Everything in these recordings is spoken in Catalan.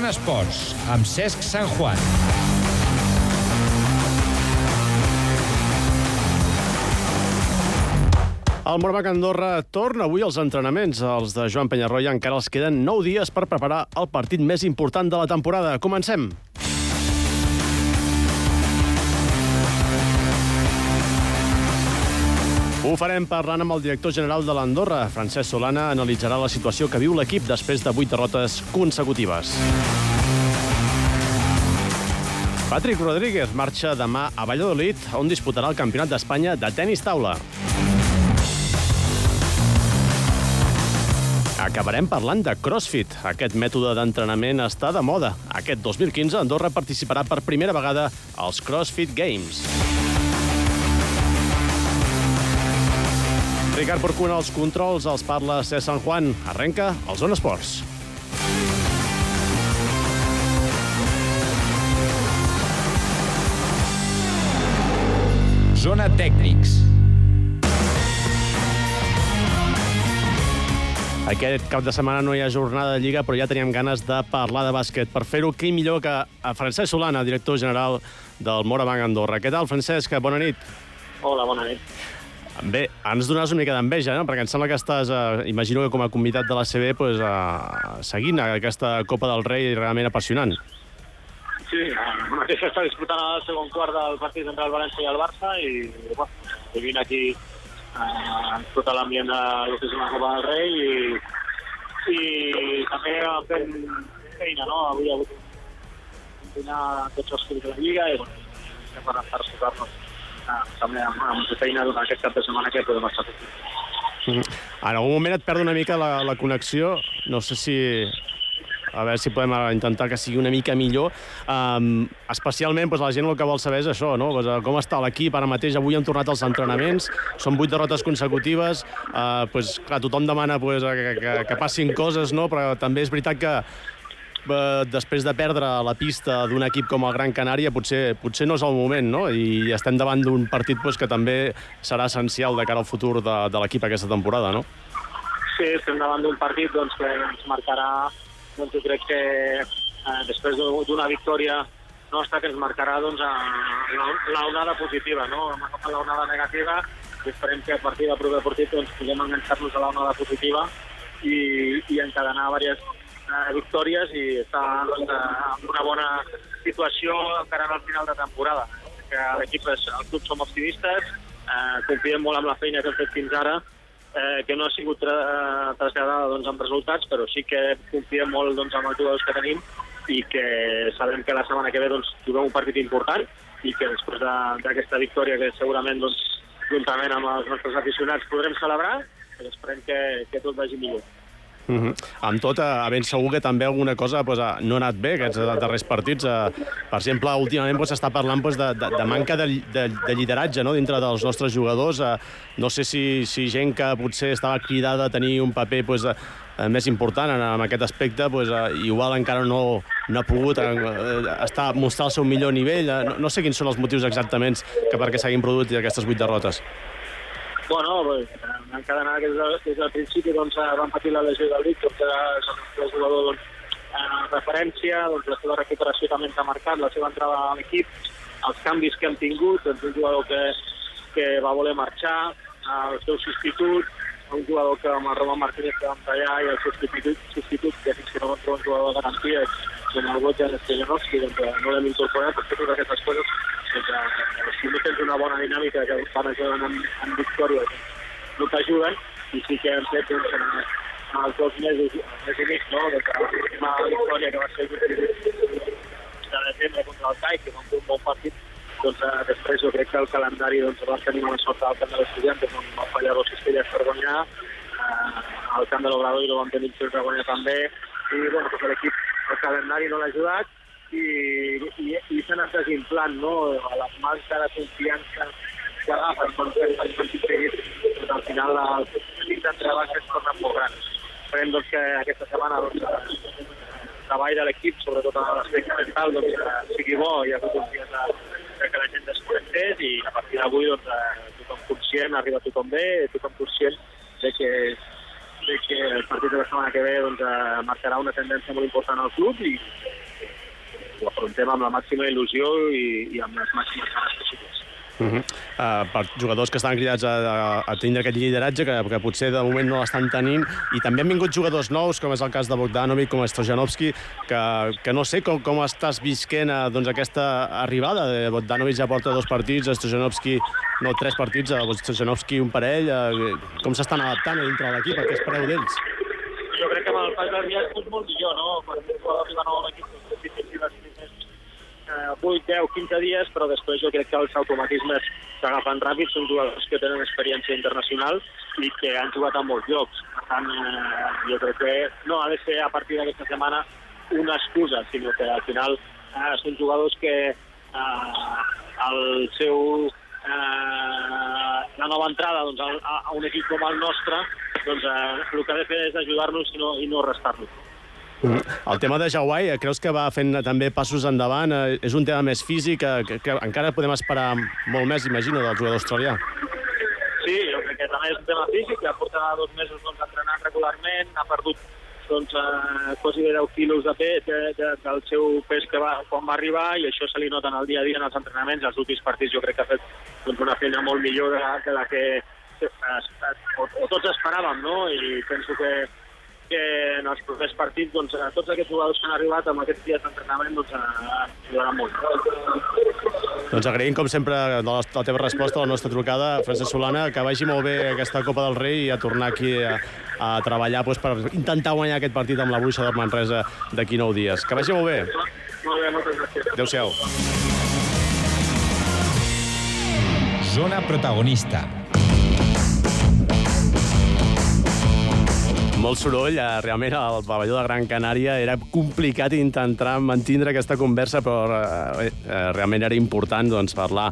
Zona Esports, amb Cesc Sant Juan. El Morabac Andorra torna avui als entrenaments. Els de Joan Penyarroia encara els queden 9 dies per preparar el partit més important de la temporada. Comencem. Farem parlant amb el director general de l'Andorra. Francesc Solana analitzarà la situació que viu l'equip després de 8 derrotes consecutives. Patrick Rodríguez marxa demà a Valladolid, on disputarà el Campionat d'Espanya de tennis taula. Acabarem parlant de CrossFit. Aquest mètode d'entrenament està de moda. Aquest 2015 Andorra participarà per primera vegada als CrossFit Games. Ricard Porcuna als controls, els parla C. San Juan. Arrenca el Zona Esports. Zona Tècnics. Aquest cap de setmana no hi ha jornada de Lliga, però ja teníem ganes de parlar de bàsquet. Per fer-ho, qui millor que a Francesc Solana, director general del Morabanc Andorra. Què tal, Francesc? Bona nit. Hola, bona nit. Bé, ens donaràs una mica d'enveja, no? perquè em sembla que estàs, eh, imagino que com a convidat de la CB, pues, eh, seguint aquesta Copa del Rei realment apassionant. Sí, mateix està disputant el segon quart del partit entre el València i el Barça i bueno, vivint aquí eh, tot l'ambient de lo que és una Copa del Rei i, i també fent feina, no? Avui ha hagut un tots els de la Lliga i bueno, estem per, eh, també amb, amb feina durant aquest cap de setmana que podem estar. Mm. En algun moment et perd una mica la, la connexió, no sé si a veure si podem intentar que sigui una mica millor. Um, especialment, doncs, la gent el que vol saber és això, no? Pues, com està l'equip ara mateix? Avui han tornat els entrenaments, són vuit derrotes consecutives, uh, pues, clar, tothom demana pues, que, que, que passin coses, no? però també és veritat que eh, després de perdre la pista d'un equip com el Gran Canària, potser, potser no és el moment, no? I estem davant d'un partit pues, que també serà essencial de cara al futur de, de l'equip aquesta temporada, no? Sí, estem davant d'un partit doncs, que ens marcarà doncs jo crec que eh, després d'una victòria nostra que ens marcarà doncs, l'onada positiva, no? Hem l'onada negativa i esperem que a partir del proper partit doncs, puguem enganxar-nos a l'onada positiva i, i encadenar diverses eh, victòries i estar doncs, en una bona situació encara al final de temporada. Que l'equip, el club som optimistes, eh, confiem molt en la feina que hem fet fins ara eh, que no ha sigut tra traslladada doncs, amb resultats, però sí que confiem molt doncs, amb els jugadors que tenim i que sabem que la setmana que ve doncs, juguem un partit important i que després d'aquesta de, victòria que segurament doncs, juntament amb els nostres aficionats podrem celebrar, esperem que, que tot vagi millor. Uh -huh. Amb tot, eh, ben segur que també alguna cosa pues, eh, no ha anat bé aquests darrers partits. Eh, per exemple, últimament s'està pues, parlant pues, de, de, de manca de, de, de lideratge no? dintre dels nostres jugadors. Eh, no sé si, si gent que potser estava cridada a tenir un paper pues, eh, més important en, en aquest aspecte, pues, eh, igual encara no, no ha pogut eh, estar, mostrar el seu millor nivell. Eh, no, no sé quins són els motius exactament que perquè s'hagin produït aquestes vuit derrotes. Bueno, pues, van encadenar des, de, des del principi doncs, van patir la lesió del Vic, que és el jugador doncs, en referència, doncs, la seva recuperació també ens ha marcat, la seva entrada a l'equip, els canvis que hem tingut, doncs, un jugador que, que va voler marxar, el seu substitut, un jugador que amb el Roman Martínez que vam tallar i el substitut, substitut que fins que no vam trobar un jugador de garantia com el Bojan Stojanovski, doncs no l'hem incorporat, per totes aquestes coses doncs, si no tens una bona dinàmica que van ajudant en, en victòries, no t'ajuden, i sí que hem fet doncs, en, els dos mesos, més i mig, no? doncs, l'última victòria que va ser de desembre contra el CAI, que va fer un bon partit, doncs eh, després jo crec que el calendari doncs, va tenir una sort al camp de l'estudiant, que va fallar dos cistelles per guanyar, eh, al camp de l'Obrador i no vam tenir per guanyar també, i bueno, doncs l'equip, el calendari no l'ha ajudat, i, i, i s'ha anat desinflant, no? A la manca de confiança que agafes quan fas el partit seguit, doncs al final el petit d'entrebanc es torna molt gran. Esperem doncs, que aquesta setmana doncs, el treball de l'equip, sobretot en l'aspecte mental, doncs, sigui bo, hi ha hagut un dia de, de que la gent desconnectés i a partir d'avui doncs, tothom conscient, arriba tothom bé, tothom conscient de que, crec que el partit de la setmana que ve doncs, eh, marcarà una tendència molt important al club i ho afrontem amb la màxima il·lusió i, i amb les màximes ganes possibles. Uh -huh. uh, per jugadors que estan cridats a, a, a tindre aquest lideratge que, que potser de moment no l'estan tenint i també han vingut jugadors nous com és el cas de Bogdanovic com Stojanovski que, que no sé com, com estàs visquent a, doncs, aquesta arribada de Bogdanovic ja porta dos partits Stojanovski no tres partits a Stojanovski un parell uh, com s'estan adaptant a dintre de l'equip què espereu d'ells? Jo crec que amb el pas dels dies és molt millor no? quan jugador arriba nou a l'equip és difícil eh, 8, 10, 15 dies, però després jo crec que els automatismes s'agafen ràpid, són jugadors que tenen experiència internacional i que han jugat a molts llocs. Per tant, eh, jo crec que no ha de ser a partir d'aquesta setmana una excusa, sinó que al final eh, són jugadors que eh, el seu eh, la nova entrada doncs, a, a un equip com el nostre doncs, eh, el que ha de fer és ajudar-nos i no, i no restar-nos. El tema de Hawaii, eh, creus que va fent també passos endavant? Eh, és un tema més físic, que, que, que encara podem esperar molt més, imagino, del jugador australià. Sí, jo crec que també és un tema físic, que porta dos mesos doncs, entrenant regularment, ha perdut doncs, eh, quasi 10 quilos de pes de, de, del seu pes que va, quan va arribar i això se li nota en el dia a dia en els entrenaments. Els últims partits jo crec que ha fet doncs, una feina molt millor de, de la que eh, o, o tots esperàvem, no? I penso que, que en els propers partits doncs, a tots aquests jugadors que han arribat amb aquests dies d'entrenament doncs, ajudaran molt. Doncs agraïm, com sempre, de la, la teva resposta a la nostra trucada, Francesc Solana, que vagi molt bé aquesta Copa del Rei i a tornar aquí a, a treballar doncs, per intentar guanyar aquest partit amb la Bruixa de Manresa d'aquí nou dies. Que vagi molt bé. Molt bé, moltes gràcies. Adéu-siau. Zona protagonista. Molt soroll, eh, realment al pavelló de Gran Canària era complicat intentar mantindre aquesta conversa, però eh, eh, realment era important doncs, parlar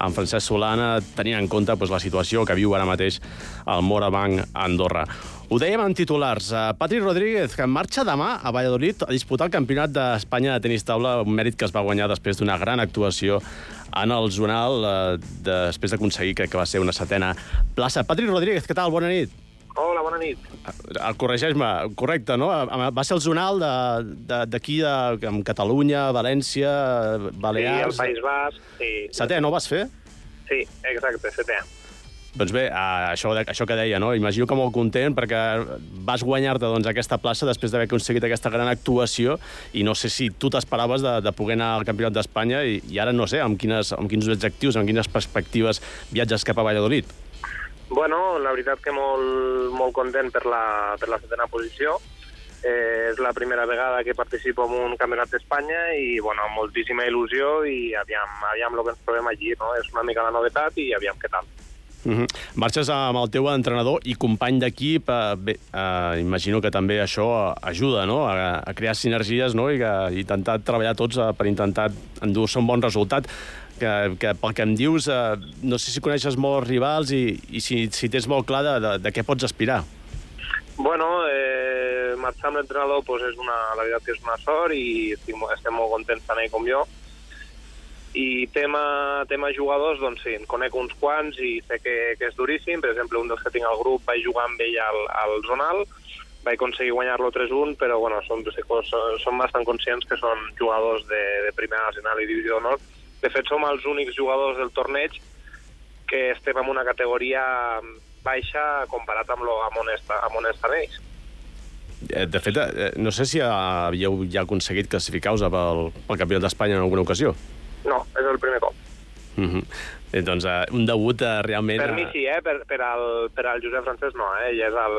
amb Francesc Solana, tenint en compte doncs, la situació que viu ara mateix el Morabanc Andorra. Ho dèiem en titulars. Eh, Patri Rodríguez, que marxa demà a Valladolid a disputar el Campionat d'Espanya de tenis taula, un mèrit que es va guanyar després d'una gran actuació en el Zonal, eh, després d'aconseguir que, que va ser una setena plaça. Patri Rodríguez, què tal? Bona nit. Nit. El corregeix-me, correcte, no? Va ser el zonal d'aquí, amb Catalunya, València, Balears... Sí, el País Basc, sí. Setè, no ho vas fer? Sí, exacte, setè. Doncs bé, això, això que deia, no? Imagino que molt content perquè vas guanyar-te doncs, aquesta plaça després d'haver aconseguit aquesta gran actuació i no sé si tu t'esperaves de, de poder anar al Campionat d'Espanya i, i ara no sé amb, quines, amb quins objectius, amb quines perspectives viatges cap a Valladolid. Bueno, la veritat que molt, molt content per la, per la setena posició. Eh, és la primera vegada que participo en un campionat d'Espanya i, bueno, amb moltíssima il·lusió i aviam, aviam el que ens trobem allí, no? És una mica la novetat i aviam què tal. Uh -huh. Marxes amb el teu entrenador i company d'equip. Eh, bé, eh, imagino que també això ajuda no? a, a crear sinergies no? i que intentar treballar tots eh, per intentar endur-se un bon resultat que, que pel que em dius, eh, no sé si coneixes molts rivals i, i si, si tens molt clar de, de, de què pots aspirar. Bueno, eh, marxar amb l'entrenador pues, és una, la veritat que és una sort i estic, estem molt contents tant ell com jo. I tema, tema jugadors, doncs sí, en conec uns quants i sé que, que és duríssim. Per exemple, un dels que tinc al grup vaig jugar amb ell al, al Zonal, vaig aconseguir guanyar-lo 3-1, però bueno, som, som bastant conscients que són jugadors de, de primera nacional i divisió d'honor. De fet, som els únics jugadors del torneig que estem en una categoria baixa comparat amb, lo, amb, on, està, amb on estan ells. Eh, de fet, eh, no sé si havíeu ja aconseguit classificar-vos pel, pel Campionat d'Espanya en alguna ocasió. No, és el primer cop. Uh -huh. eh, doncs uh, un debut uh, realment... Per mi sí, eh? Per, per, al, per al Josep Francesc no, eh? Ell és, el,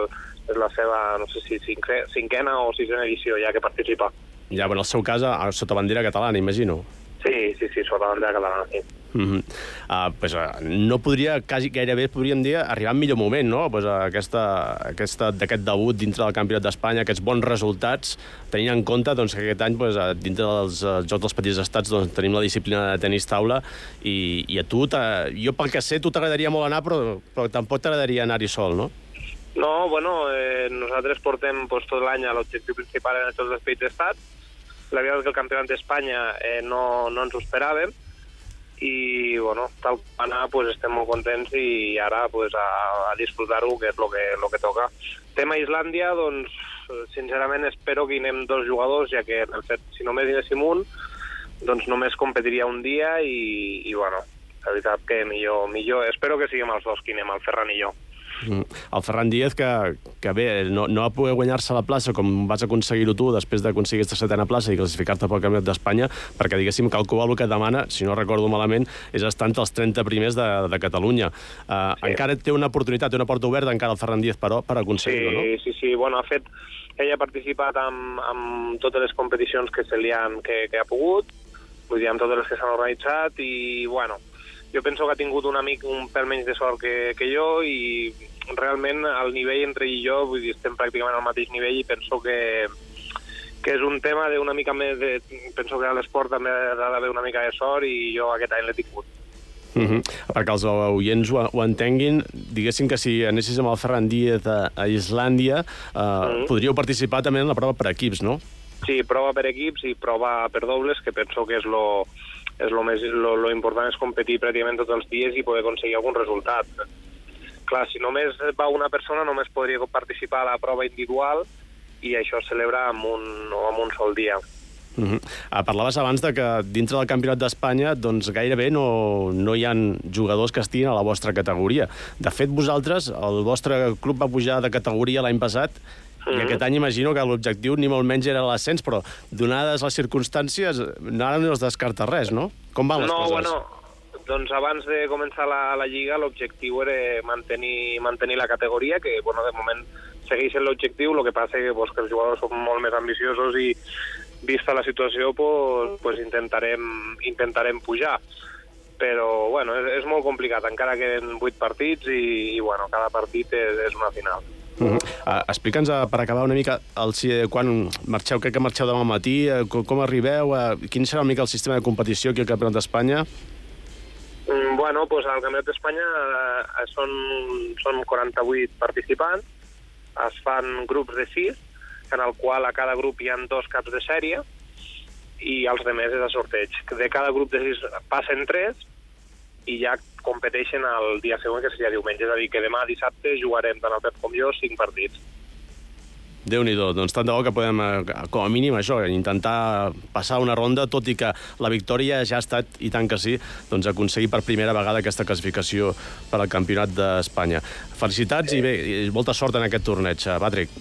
és la seva, no sé si cinquè, cinquena o sisena edició ja que participa. Ja, però en el seu cas, sota bandera catalana, imagino. Sí, sí, sí, sota bandera catalana, sí. Uh -huh. uh, pues, uh, no podria, quasi gairebé podríem dir, arribar en millor moment, no? Pues, uh, aquesta, aquesta, d'aquest debut dintre del Campionat d'Espanya, aquests bons resultats, tenint en compte doncs, que aquest any, pues, uh, dintre dels uh, Jocs dels Petits Estats, doncs, tenim la disciplina de tenis taula, i, i a tu, jo pel que sé, tu t'agradaria molt anar, però, però tampoc t'agradaria anar-hi sol, no? No, bueno, eh, nosaltres portem pues, tot l'any l'objectiu principal en els Jocs dels Petits Estats, la veritat és que el campionat d'Espanya eh, no, no ens ho esperàvem, i bueno, tal com anar pues, estem molt contents i ara pues, a, a disfrutar-ho, que és el que, lo que toca. Tema Islàndia, doncs, sincerament espero que hi anem dos jugadors, ja que en fet, si només hi anéssim un, doncs només competiria un dia i, i bueno, la veritat que millor, millor, espero que siguem els dos qui anem, el Ferran i jo. Mm. El Ferran Díaz, que, que bé, no, no va poder guanyar-se la plaça com vas aconseguir-ho tu després d'aconseguir aquesta setena plaça i classificar-te pel Campionat d'Espanya, perquè, diguéssim, que el Cubà el que demana, si no recordo malament, és estar entre els 30 primers de, de Catalunya. Uh, sí. Encara té una oportunitat, té una porta oberta encara el Ferran Díaz, però, per aconseguir-ho, sí, no? Sí, sí, bueno, ha fet... Ell ha participat amb, amb totes les competicions que se li han, que, que ha pogut, vull dir, amb totes les que s'han organitzat, i, bueno, jo penso que ha tingut un amic un pèl menys de sort que, que jo i realment el nivell entre ell i jo, vull dir, estem pràcticament al mateix nivell i penso que, que és un tema d'una mica més de... Penso que a l'esport també ha d'haver una mica de sort i jo aquest any l'he tingut. Uh -huh. Perquè els oients ho, ho entenguin, diguéssim que si anessis amb el Ferran Díaz a, a Islàndia, eh, uh -huh. podríeu participar també en la prova per equips, no? Sí, prova per equips i prova per dobles, que penso que és lo, és lo, més, lo, lo important és competir pràcticament tots els dies i poder aconseguir algun resultat clar, si només va una persona només podria participar a la prova individual i això es celebra en un, en un sol dia. Uh -huh. ah, parlaves abans de que dintre del Campionat d'Espanya doncs gairebé no, no hi han jugadors que estiguin a la vostra categoria. De fet, vosaltres, el vostre club va pujar de categoria l'any passat Uh -huh. I aquest any imagino que l'objectiu ni molt menys era l'ascens, però donades les circumstàncies, ara no es descarta res, no? Com van les no, coses? Bueno, doncs abans de començar la, la Lliga l'objectiu era mantenir, mantenir la categoria, que bueno, de moment segueix sent l'objectiu, el que passa que, pues, que els jugadors són molt més ambiciosos i vista la situació pues, pues intentarem, intentarem pujar però bueno, és, és molt complicat, encara queden vuit partits i, i bueno, cada partit és, és una final. Uh -huh. uh, Explica'ns, uh, per acabar una mica, el, si, quan marxeu, crec que marxeu demà matí, uh, com, com arribeu, uh, quin serà una mica el sistema de competició aquí al Campionat d'Espanya? Mm, bueno, pues al Campionat d'Espanya eh, són, són 48 participants, es fan grups de 6, en el qual a cada grup hi han dos caps de sèrie, i els demés és a sorteig. De cada grup de 6 passen 3 i ja competeixen el dia següent, que seria diumenge. És a dir, que demà dissabte jugarem tant el Pep com jo 5 partits déu nhi doncs tant de bo que podem, eh, com a mínim això, intentar passar una ronda, tot i que la victòria ja ha estat, i tant que sí, doncs aconseguir per primera vegada aquesta classificació per al Campionat d'Espanya. Felicitats sí. i bé, i molta sort en aquest torneig, eh, Patrick.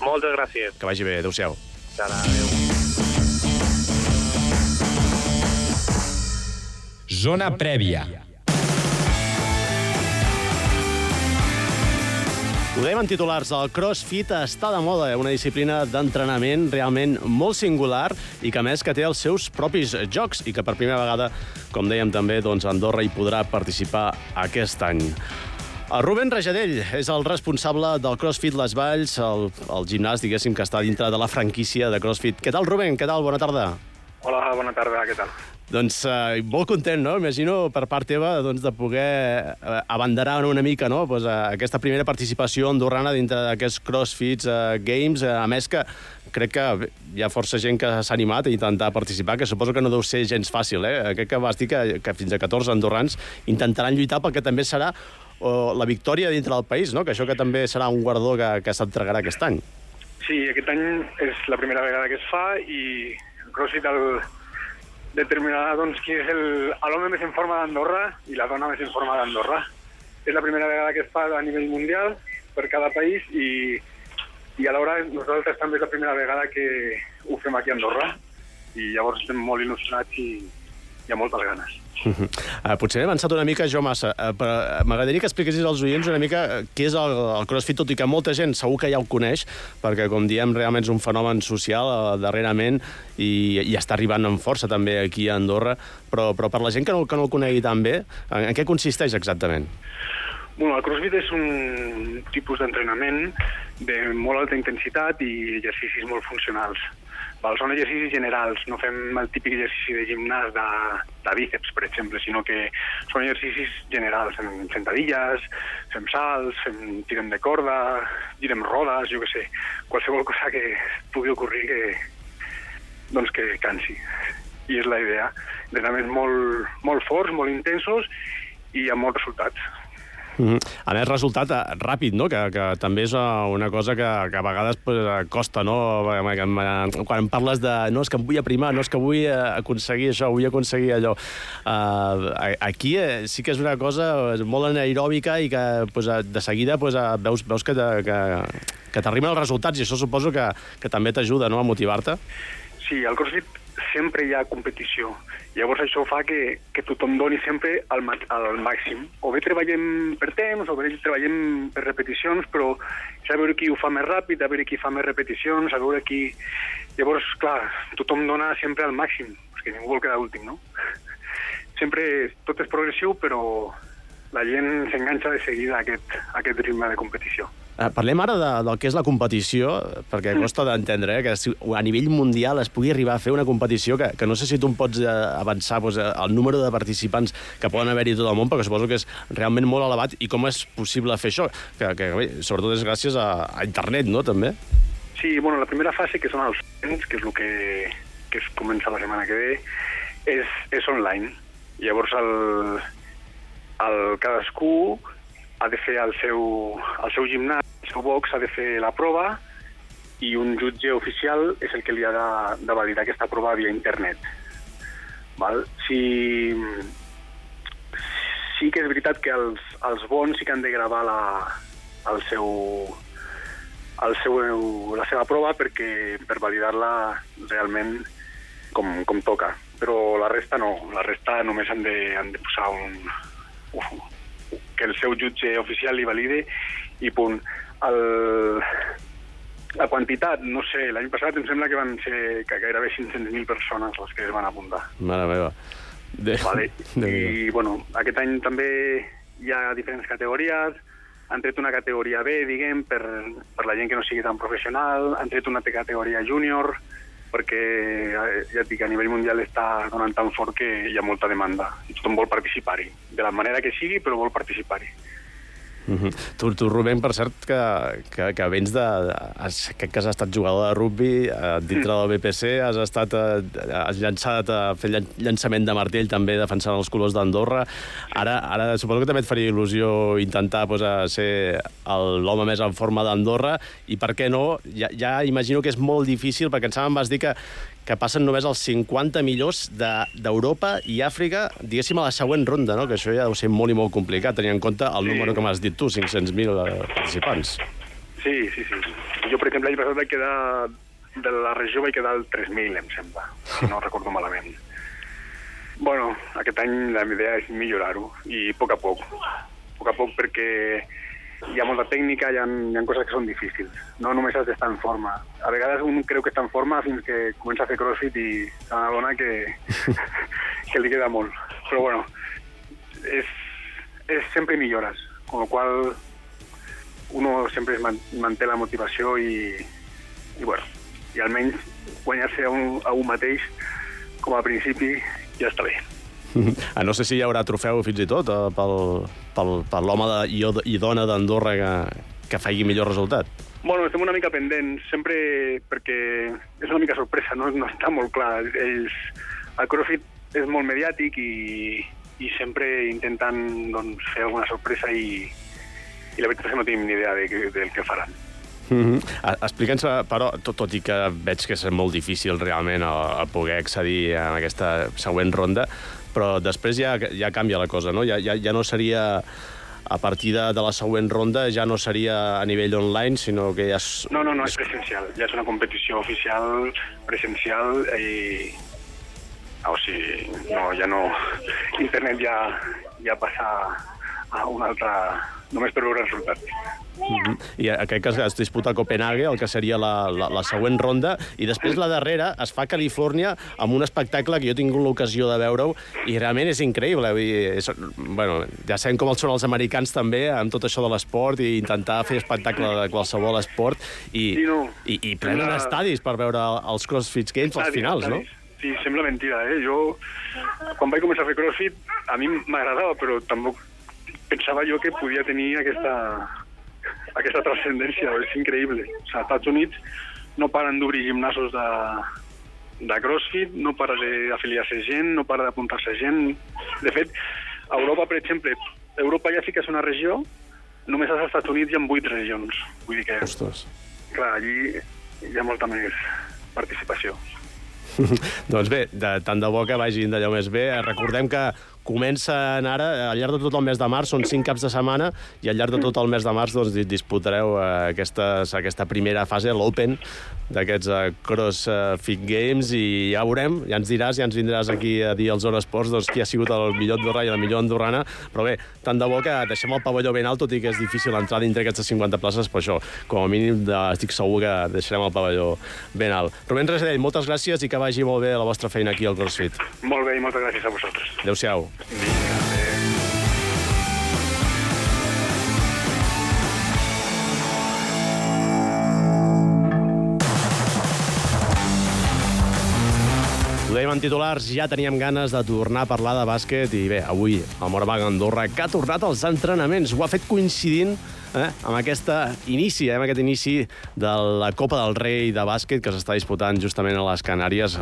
Moltes gràcies. Que vagi bé, adeu-siau. Adéu. Zona prèvia. Ho dèiem en titulars, el crossfit està de moda, una disciplina d'entrenament realment molt singular i que, més, que té els seus propis jocs i que per primera vegada, com dèiem també, doncs Andorra hi podrà participar aquest any. El Rubén Rajadell és el responsable del CrossFit Les Valls, el, el gimnàs, diguéssim, que està dintre de la franquícia de CrossFit. Què tal, Rubén? Què tal? Bona tarda. Hola, bona tarda, què tal? Doncs eh, molt content, no? Imagino per part teva doncs, de poder eh, abanderar una mica no? pues, eh, aquesta primera participació andorrana dintre d'aquests CrossFit eh, Games. Eh, a més que crec que hi ha força gent que s'ha animat a intentar participar, que suposo que no deu ser gens fàcil. Eh? Crec que vas dir que, que fins a 14 andorrans intentaran lluitar perquè també serà o, la victòria dintre del país, no? que això que també serà un guardó que, que s'entregarà aquest any. Sí, aquest any és la primera vegada que es fa i el CrossFit el, determinarà doncs, qui és l'home més en forma d'Andorra i la dona més en forma d'Andorra. És la primera vegada que es fa a nivell mundial per cada país i, i alhora nosaltres també és la primera vegada que ho fem aquí a Andorra i llavors estem molt il·lusionats i hi ha moltes ganes. Uh -huh. uh, potser he avançat una mica jo massa, uh, però m'agradaria que expliquessis als oients una mica uh, què és el, el CrossFit, tot i que molta gent segur que ja ho coneix, perquè, com diem, realment és un fenomen social uh, darrerament i, i està arribant amb força també aquí a Andorra, però, però per la gent que no, que no el conegui tan bé, en, en què consisteix exactament? Bueno, el CrossFit és un tipus d'entrenament de molt alta intensitat i exercicis molt funcionals. Val, són exercicis generals, no fem el típic exercici de gimnàs de, de bíceps, per exemple, sinó que són exercicis generals, fem sentadilles, fem salts, fem, tirem de corda, girem rodes, jo que sé, qualsevol cosa que pugui ocorrir que, doncs que cansi. i és la idea. Entrenaments molt, molt forts, molt intensos i amb molts resultats. Mm -hmm. A més, resultat eh, ràpid, no? Que, que també és eh, una cosa que, que a vegades pues, eh, costa, no? Quan parles de no, és que em vull aprimar, no és que vull aconseguir això, vull aconseguir allò. Uh, aquí sí que és una cosa molt anaeròbica i que pues, de seguida pues, veus, veus que, que, que t'arriben els resultats i això suposo que, que també t'ajuda no? a motivar-te. Sí, al CrossFit sempre hi ha competició. Llavors això fa que, que tothom doni sempre al, al màxim. O bé treballem per temps, o bé treballem per repeticions, però a veure qui ho fa més ràpid, a veure qui fa més repeticions, a veure qui... Llavors, clar, tothom dona sempre al màxim, perquè ningú vol quedar últim, no? Sempre tot és progressiu, però la gent s'enganxa de seguida a aquest, a aquest ritme de competició. Eh, parlem ara de, del que és la competició, perquè costa d'entendre eh, que a nivell mundial es pugui arribar a fer una competició que, que no sé si tu em pots eh, avançar doncs, eh, el número de participants que poden haver-hi tot el món, perquè suposo que és realment molt elevat, i com és possible fer això? Que, que bé, sobretot és gràcies a, a internet, no?, també? Sí, bueno, la primera fase, que són els temps, que és el que, que es comença la setmana que ve, és, és online. Llavors, el, el, cadascú ha de fer el seu, el seu gimnàs, el seu box ha de fer la prova i un jutge oficial és el que li ha de, de validar aquesta prova via internet. Val? Si, sí que és veritat que els, els bons sí que han de gravar la, el seu, el seu, la seva prova perquè per validar-la realment com, com toca. Però la resta no, la resta només han de, han de posar un, que el seu jutge oficial li valide i punt. El, la quantitat, no sé, l'any passat em sembla que van ser que gairebé 500.000 persones les que es van apuntar. Mare meva. De... Vale. De I, bueno, aquest any també hi ha diferents categories, han tret una categoria B, diguem, per, per la gent que no sigui tan professional, han tret una categoria júnior, perquè eh, ja et dic, a nivell mundial està donant tan fort que hi ha molta demanda i tothom vol participar-hi, de la manera que sigui, però vol participar-hi. Mm -hmm. tu, tu, Rubén, per cert, que, que, que vens de... Has, crec que has estat jugador de rugby eh, dintre del BPC, has estat... Eh, has llançat, eh, fet llançament de martell també defensant els colors d'Andorra. Ara, ara suposo que també et faria il·lusió intentar pues, ser l'home més en forma d'Andorra i per què no? Ja, ja imagino que és molt difícil, perquè em vas dir que, que passen només els 50 millors d'Europa de, i Àfrica, diguéssim, a la següent ronda, no? que això ja deu ser molt i molt complicat, tenint en compte el sí. número que m'has dit tu, 500.000 eh, participants. Sí, sí, sí. Jo, per exemple, l'any passat vaig quedar de la regió vaig quedar al 3.000, em sembla, si no recordo malament. Bueno, aquest any la meva idea és millorar-ho, i a poc a poc. A poc a poc, perquè hi ha molta tècnica, hi ha, hi ha coses que són difícils. No només has d'estar en forma. A vegades un creu que està en forma fins que comença a fer crossfit i s'adona que, que li queda molt. Però bueno, és, és sempre millores, amb la qual uno sempre es manté la motivació i, i bueno, i almenys guanyar-se a, un, a un mateix com a principi ja està bé. Ah, no sé si hi haurà trofeu fins i tot eh, pel, pel, per l'home i, i dona d'Andorra que, que faci millor resultat. Bueno, estem una mica pendents, sempre perquè és una mica sorpresa, no, no està molt clar. Ells, el CrossFit és molt mediàtic i, i sempre intenten doncs, fer alguna sorpresa i, i la veritat és que no tenim ni idea de, de, del que faran. Mm -hmm. Explica'ns, però, tot, tot i que veig que és molt difícil realment a, a poder accedir a aquesta següent ronda, però després ja, ja canvia la cosa, no? Ja, ja, ja no seria a partir de, de la següent ronda ja no seria a nivell online, sinó que ja és... No, no, no, és presencial. Ja és una competició oficial, presencial, i... O sigui, no, ja no... Internet ja, ja passa a una altra... només per veure resultats. Mm -hmm. I aquest cas es disputa a Copenhague, el que seria la, la, la següent ronda, i després la darrera es fa a Califòrnia amb un espectacle que jo he tingut l'ocasió de veure-ho, i realment és increïble. Vull dir, és, bueno, ja sabem com són els americans també, amb tot això de l'esport, i intentar fer espectacle de qualsevol esport, i, sí, no. i, i plenen sembla... estadis per veure els CrossFit Games als finals, estadis. no? Sí, sembla mentida, eh? Jo, quan vaig començar a fer CrossFit, a mi m'agradava, però tampoc pensava jo que podia tenir aquesta, aquesta transcendència, és increïble. O sigui, als Estats Units no paren d'obrir gimnasos de, de CrossFit, no para d'afiliar-se gent, no para d'apuntar-se gent. De fet, a Europa, per exemple, Europa ja sí que és una regió, només als Estats Units hi ha vuit regions. Vull dir que, Ostres. clar, allí hi ha molta més participació. doncs bé, de, tant de bo que vagin d'allò més bé. Recordem que comencen ara, al llarg de tot el mes de març, són cinc caps de setmana, i al llarg de tot el mes de març doncs, di- disputareu eh, aquestes, aquesta primera fase, l'Open, d'aquests eh, CrossFit Games, i ja veurem, ja ens diràs, ja ens vindràs aquí a dir als Zona Esports doncs, qui ha sigut el millor andorrà i la millor andorrana, però bé, tant de bo que deixem el pavelló ben alt, tot i que és difícil entrar dintre aquestes 50 places, però això, com a mínim de, estic segur que deixarem el pavelló ben alt. Rubén Resedell, moltes gràcies i que vagi molt bé la vostra feina aquí al CrossFit. Molt bé i moltes gràcies a vosaltres. Adéu-siau. Ho dèiem en titulars, ja teníem ganes de tornar a parlar de bàsquet i bé, avui el Moravang Andorra que ha tornat als entrenaments. Ho ha fet coincidint eh, amb aquesta inici, eh, amb aquest inici de la Copa del Rei de bàsquet que s'està disputant justament a les Canàries,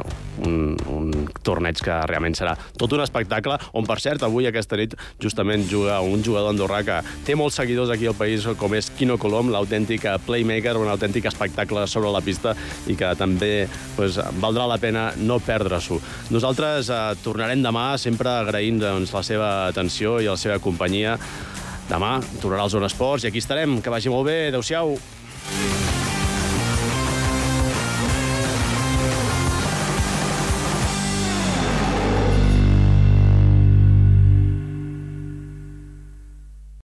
un, un torneig que realment serà tot un espectacle, on per cert avui aquesta nit justament juga un jugador andorrà que té molts seguidors aquí al país com és Quino Colom, l'autèntic playmaker, un autèntic espectacle sobre la pista i que també pues, valdrà la pena no perdre-s'ho. Nosaltres eh, tornarem demà sempre agraint doncs, la seva atenció i la seva companyia. Demà tornarà al Zona Esports i aquí estarem. Que vagi molt bé. Adéu-siau.